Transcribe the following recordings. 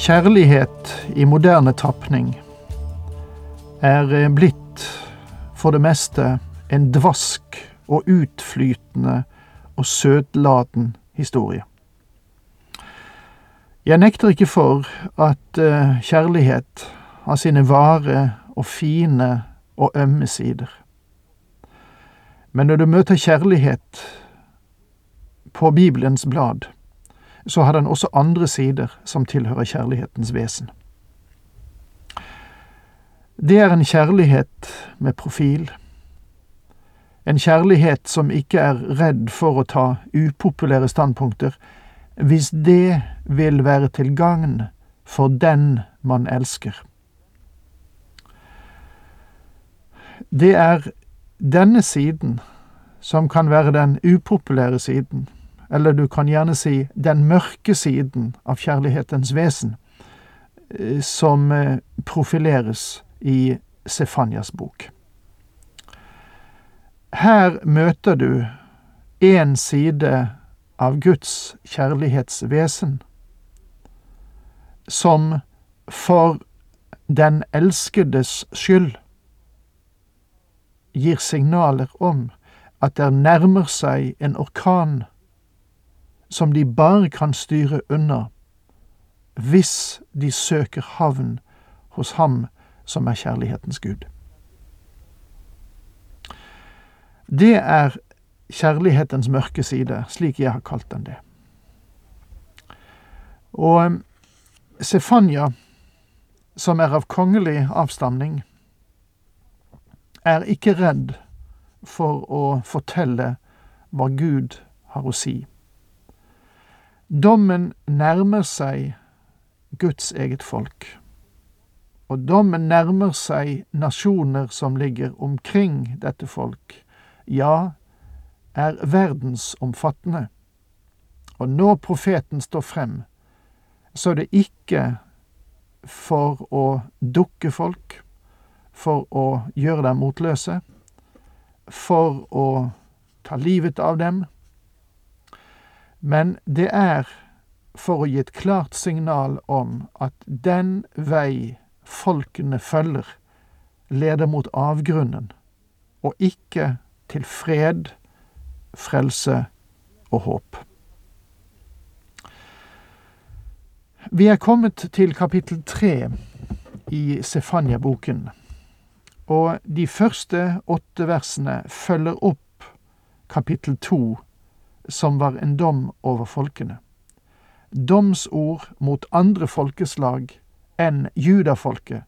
Kjærlighet i moderne tapning er eh, blitt for det meste en dvask og utflytende og søtladen historie. Jeg nekter ikke for at eh, kjærlighet har sine vare og fine og ømme sider. Men når du møter kjærlighet på Bibelens blad, så har den også andre sider som tilhører kjærlighetens vesen. Det er en kjærlighet med profil. En kjærlighet som ikke er redd for å ta upopulære standpunkter, hvis det vil være til gagn for den man elsker. Det er denne siden som kan være den upopulære siden eller du kan gjerne si den mørke siden av kjærlighetens vesen, eh, som eh, profileres i Sefanyas bok. Her møter du én side av Guds kjærlighetsvesen, som for den elskedes skyld gir signaler om at det nærmer seg en orkan som de bare kan styre unna hvis de søker havn hos Ham som er kjærlighetens Gud. Det er kjærlighetens mørke side, slik jeg har kalt den det. Og um, Sefanya, som er av kongelig avstamning, er ikke redd for å fortelle hva Gud har å si. Dommen nærmer seg Guds eget folk. Og dommen nærmer seg nasjoner som ligger omkring dette folk, ja, er verdensomfattende. Og når profeten står frem, så er det ikke for å dukke folk, for å gjøre dem motløse, for å ta livet av dem, men det er for å gi et klart signal om at den vei folkene følger, leder mot avgrunnen, og ikke til fred, frelse og håp. Vi er kommet til kapittel tre i Sefania-boken, og de første åtte versene følger opp kapittel to som var en dom over folkene. Domsord mot andre folkeslag enn judafolket,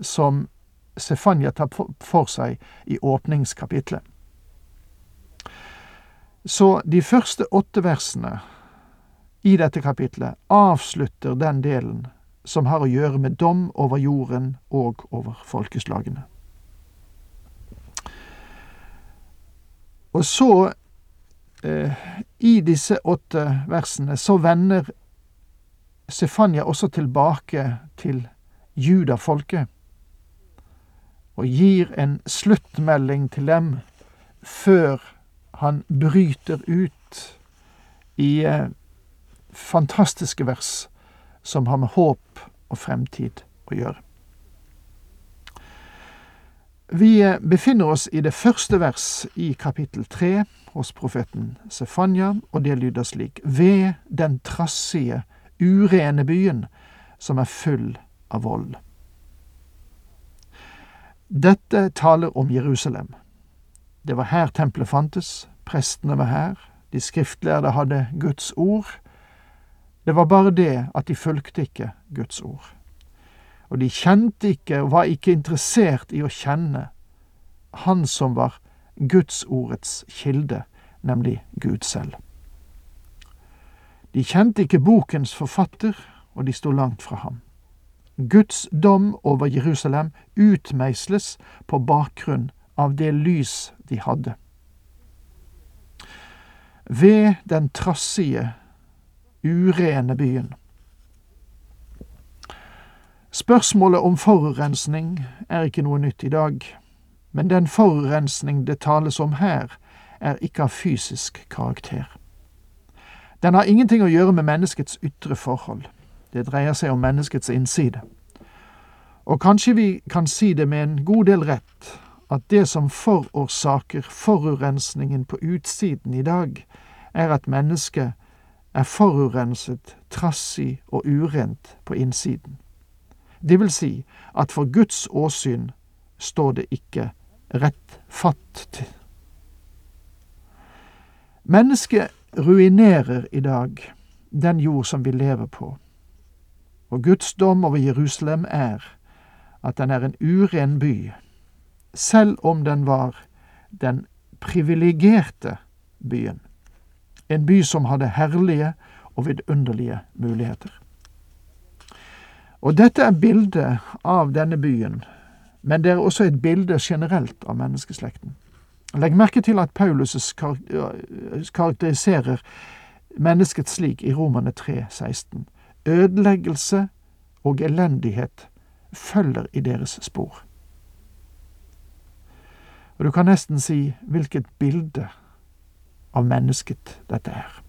som Sefanya tar for seg i åpningskapitlet. Så de første åtte versene i dette kapitlet avslutter den delen som har å gjøre med dom over jorden og over folkeslagene. Og så i disse åtte versene så vender Sefanya også tilbake til judafolket og gir en sluttmelding til dem før han bryter ut i eh, fantastiske vers som har med håp og fremtid å gjøre. Vi eh, befinner oss i det første vers i kapittel tre hos profeten Sefanya, og det lyder slik Ved den trassige, urene byen som er full av vold. Dette taler om Jerusalem. Det var her tempelet fantes, prestene var her, de skriftlærde hadde Guds ord. Det var bare det at de fulgte ikke Guds ord. Og de kjente ikke og var ikke interessert i å kjenne Han som var Gudsordets kilde, nemlig Gud selv. De kjente ikke bokens forfatter, og de sto langt fra ham. Guds dom over Jerusalem utmeisles på bakgrunn av det lys de hadde. Ved den trassige, urene byen. Spørsmålet om forurensning er ikke noe nytt i dag, men den forurensning det tales om her, er ikke av fysisk karakter. Den har ingenting å gjøre med menneskets ytre forhold. Det dreier seg om menneskets innside. Og kanskje vi kan si det med en god del rett, at det som forårsaker forurensningen på utsiden i dag, er at mennesket er forurenset, trassig og urent på innsiden. Det vil si at for Guds åsyn står det ikke rett fatt til. Mennesket ruinerer i dag den jord som vi lever på, og Guds dom over Jerusalem er at den er en uren by, selv om den var den privilegerte byen, en by som hadde herlige og vidunderlige muligheter. Og dette er bildet av denne byen, men det er også et bilde generelt av menneskeslekten. Legg merke til at Paulus karakteriserer mennesket slik i Romane 3, 16. Ødeleggelse og elendighet følger i deres spor. Og du kan nesten si hvilket bilde av mennesket dette er.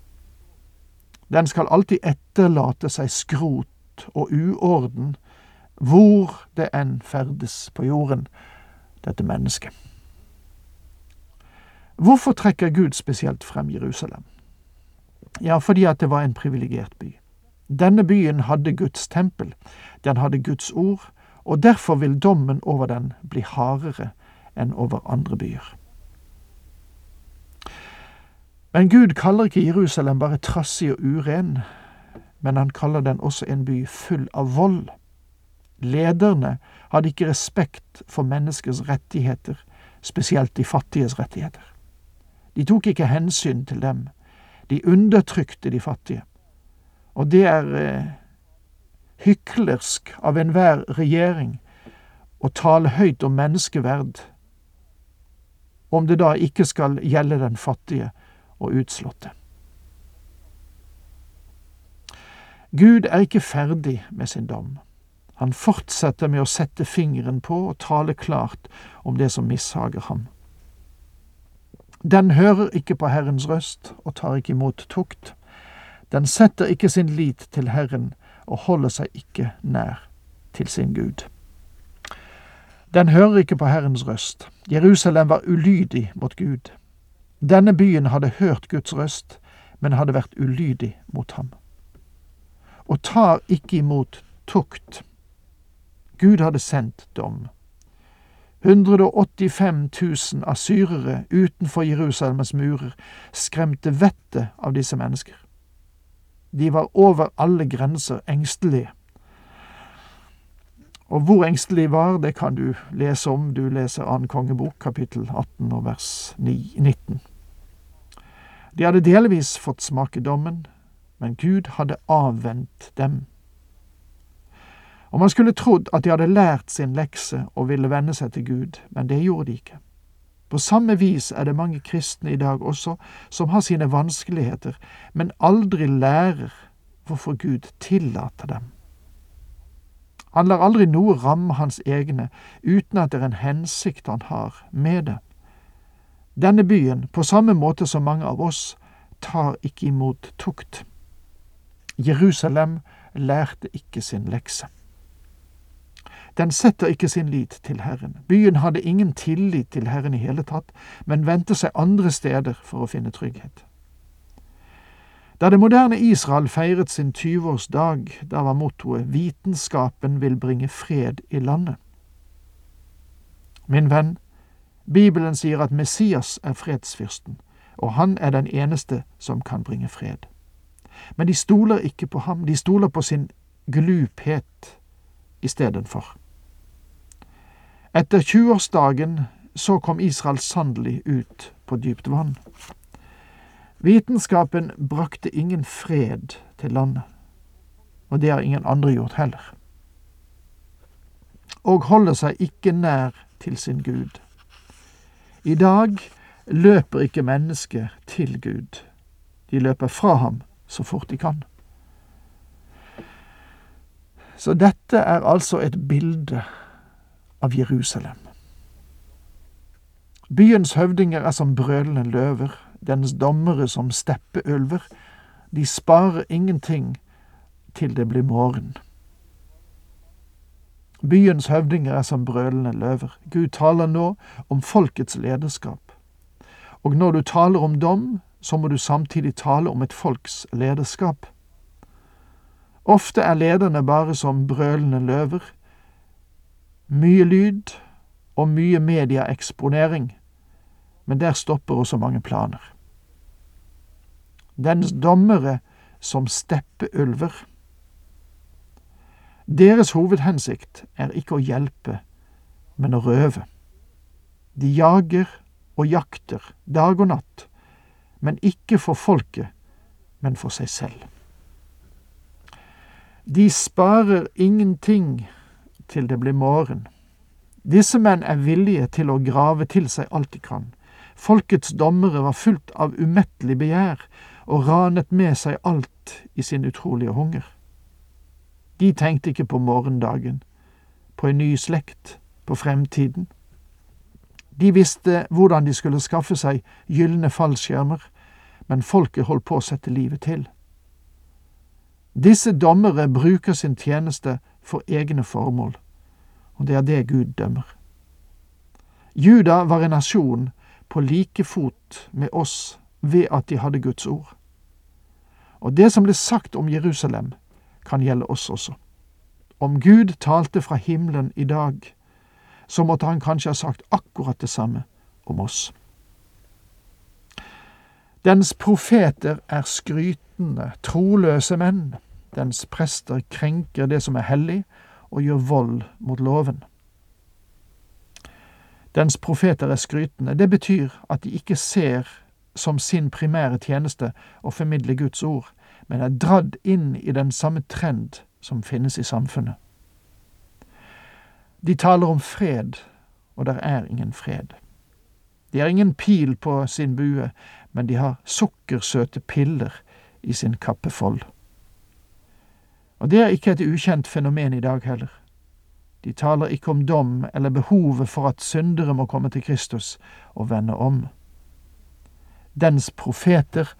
Den skal alltid etterlate seg skrot og uorden hvor det enn ferdes på jorden, dette mennesket. Hvorfor trekker Gud spesielt frem Jerusalem? Ja, fordi at det var en privilegert by. Denne byen hadde Guds tempel, den hadde Guds ord, og derfor vil dommen over den bli hardere enn over andre byer. Men Gud kaller ikke Jerusalem bare trassig og uren, men han kaller den også en by full av vold. Lederne hadde ikke respekt for menneskers rettigheter, spesielt de fattiges rettigheter. De tok ikke hensyn til dem. De undertrykte de fattige. Og det er eh, hyklersk av enhver regjering å tale høyt om menneskeverd, om det da ikke skal gjelde den fattige og utslåtte. Gud er ikke ferdig med sin dom. Han fortsetter med å sette fingeren på og tale klart om det som mishager ham. Den hører ikke på Herrens røst og tar ikke imot tukt. Den setter ikke sin lit til Herren og holder seg ikke nær til sin Gud. Den hører ikke på Herrens røst. Jerusalem var ulydig mot Gud. Denne byen hadde hørt Guds røst, men hadde vært ulydig mot ham. Og tar ikke imot tukt. Gud hadde sendt dom. 185 000 asyrere utenfor Jerusalems murer skremte vettet av disse mennesker. De var over alle grenser engstelige. Og hvor engstelige var, det kan du lese om. Du leser Annen kongebok, kapittel 18 og vers 9, 19. De hadde delvis fått smake dommen, men Gud hadde avvent dem. Og man skulle trodd at de hadde lært sin lekse og ville venne seg til Gud, men det gjorde de ikke. På samme vis er det mange kristne i dag også som har sine vanskeligheter, men aldri lærer hvorfor Gud tillater dem. Han lar aldri noe ramme hans egne uten at det er en hensikt han har med det. Denne byen, på samme måte som mange av oss, tar ikke imot tukt. Jerusalem lærte ikke sin lekse. Den setter ikke sin lit til Herren. Byen hadde ingen tillit til Herren i hele tatt, men vendte seg andre steder for å finne trygghet. Da det moderne Israel feiret sin 20-årsdag, da var mottoet Vitenskapen vil bringe fred i landet. Min venn, Bibelen sier at Messias er fredsfyrsten, og han er den eneste som kan bringe fred. Men de stoler ikke på ham, de stoler på sin gluphet istedenfor. Etter tjueårsdagen så kom Israel sannelig ut på dypt vann. Vitenskapen brakte ingen fred til landet. og det har ingen andre gjort heller. Og holder seg ikke nær til sin Gud. I dag løper ikke mennesket til Gud. De løper fra ham så fort de kan. Så dette er altså et bilde av Jerusalem. Byens høvdinger er som brølende løver, dens dommere som steppeulver. De sparer ingenting til det blir morgen. Byens høvdinger er som brølende løver. Gud taler nå om folkets lederskap. Og når du taler om dom, så må du samtidig tale om et folks lederskap. Ofte er lederne bare som brølende løver. Mye lyd og mye medieeksponering, men der stopper også mange planer. Dens dommere som steppeulver. Deres hovedhensikt er ikke å hjelpe, men å røve. De jager og jakter dag og natt, men ikke for folket, men for seg selv. De sparer ingenting til det blir morgen. Disse menn er villige til å grave til seg alt de kan. Folkets dommere var fullt av umettelig begjær og ranet med seg alt i sin utrolige hunger. De tenkte ikke på morgendagen, på en ny slekt, på fremtiden. De visste hvordan de skulle skaffe seg gylne fallskjermer, men folket holdt på å sette livet til. Disse dommere bruker sin tjeneste for egne formål, og det er det Gud dømmer. Juda var en nasjon på like fot med oss ved at de hadde Guds ord. Og det som ble sagt om Jerusalem, kan gjelde oss også. Om Gud talte fra himmelen i dag, så måtte han kanskje ha sagt akkurat det samme om oss. Dens profeter er skrytende, troløse menn. Dens prester krenker det som er hellig, og gjør vold mot loven. Dens profeter er skrytende. Det betyr at de ikke ser som sin primære tjeneste å formidle Guds ord, men er dradd inn i den samme trend som finnes i samfunnet. De taler om fred, og der er ingen fred. De har ingen pil på sin bue, men de har sukkersøte piller i sin kappefold. Og det er ikke et ukjent fenomen i dag heller. De taler ikke om dom eller behovet for at syndere må komme til Kristus og vende om. Dens profeter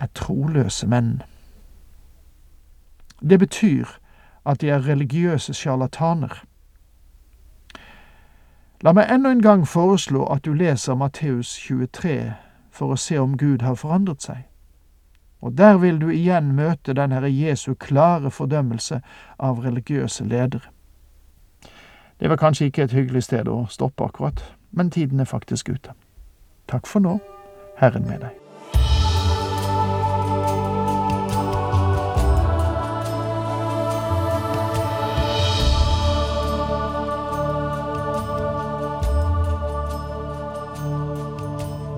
er troløse menn. Det betyr at de er religiøse sjarlataner. La meg enda en gang foreslå at du leser Matteus 23 for å se om Gud har forandret seg. Og der vil du igjen møte den Herre Jesu klare fordømmelse av religiøse ledere. Det var kanskje ikke et hyggelig sted å stoppe akkurat, men tiden er faktisk ute. Takk for nå. Herren med deg.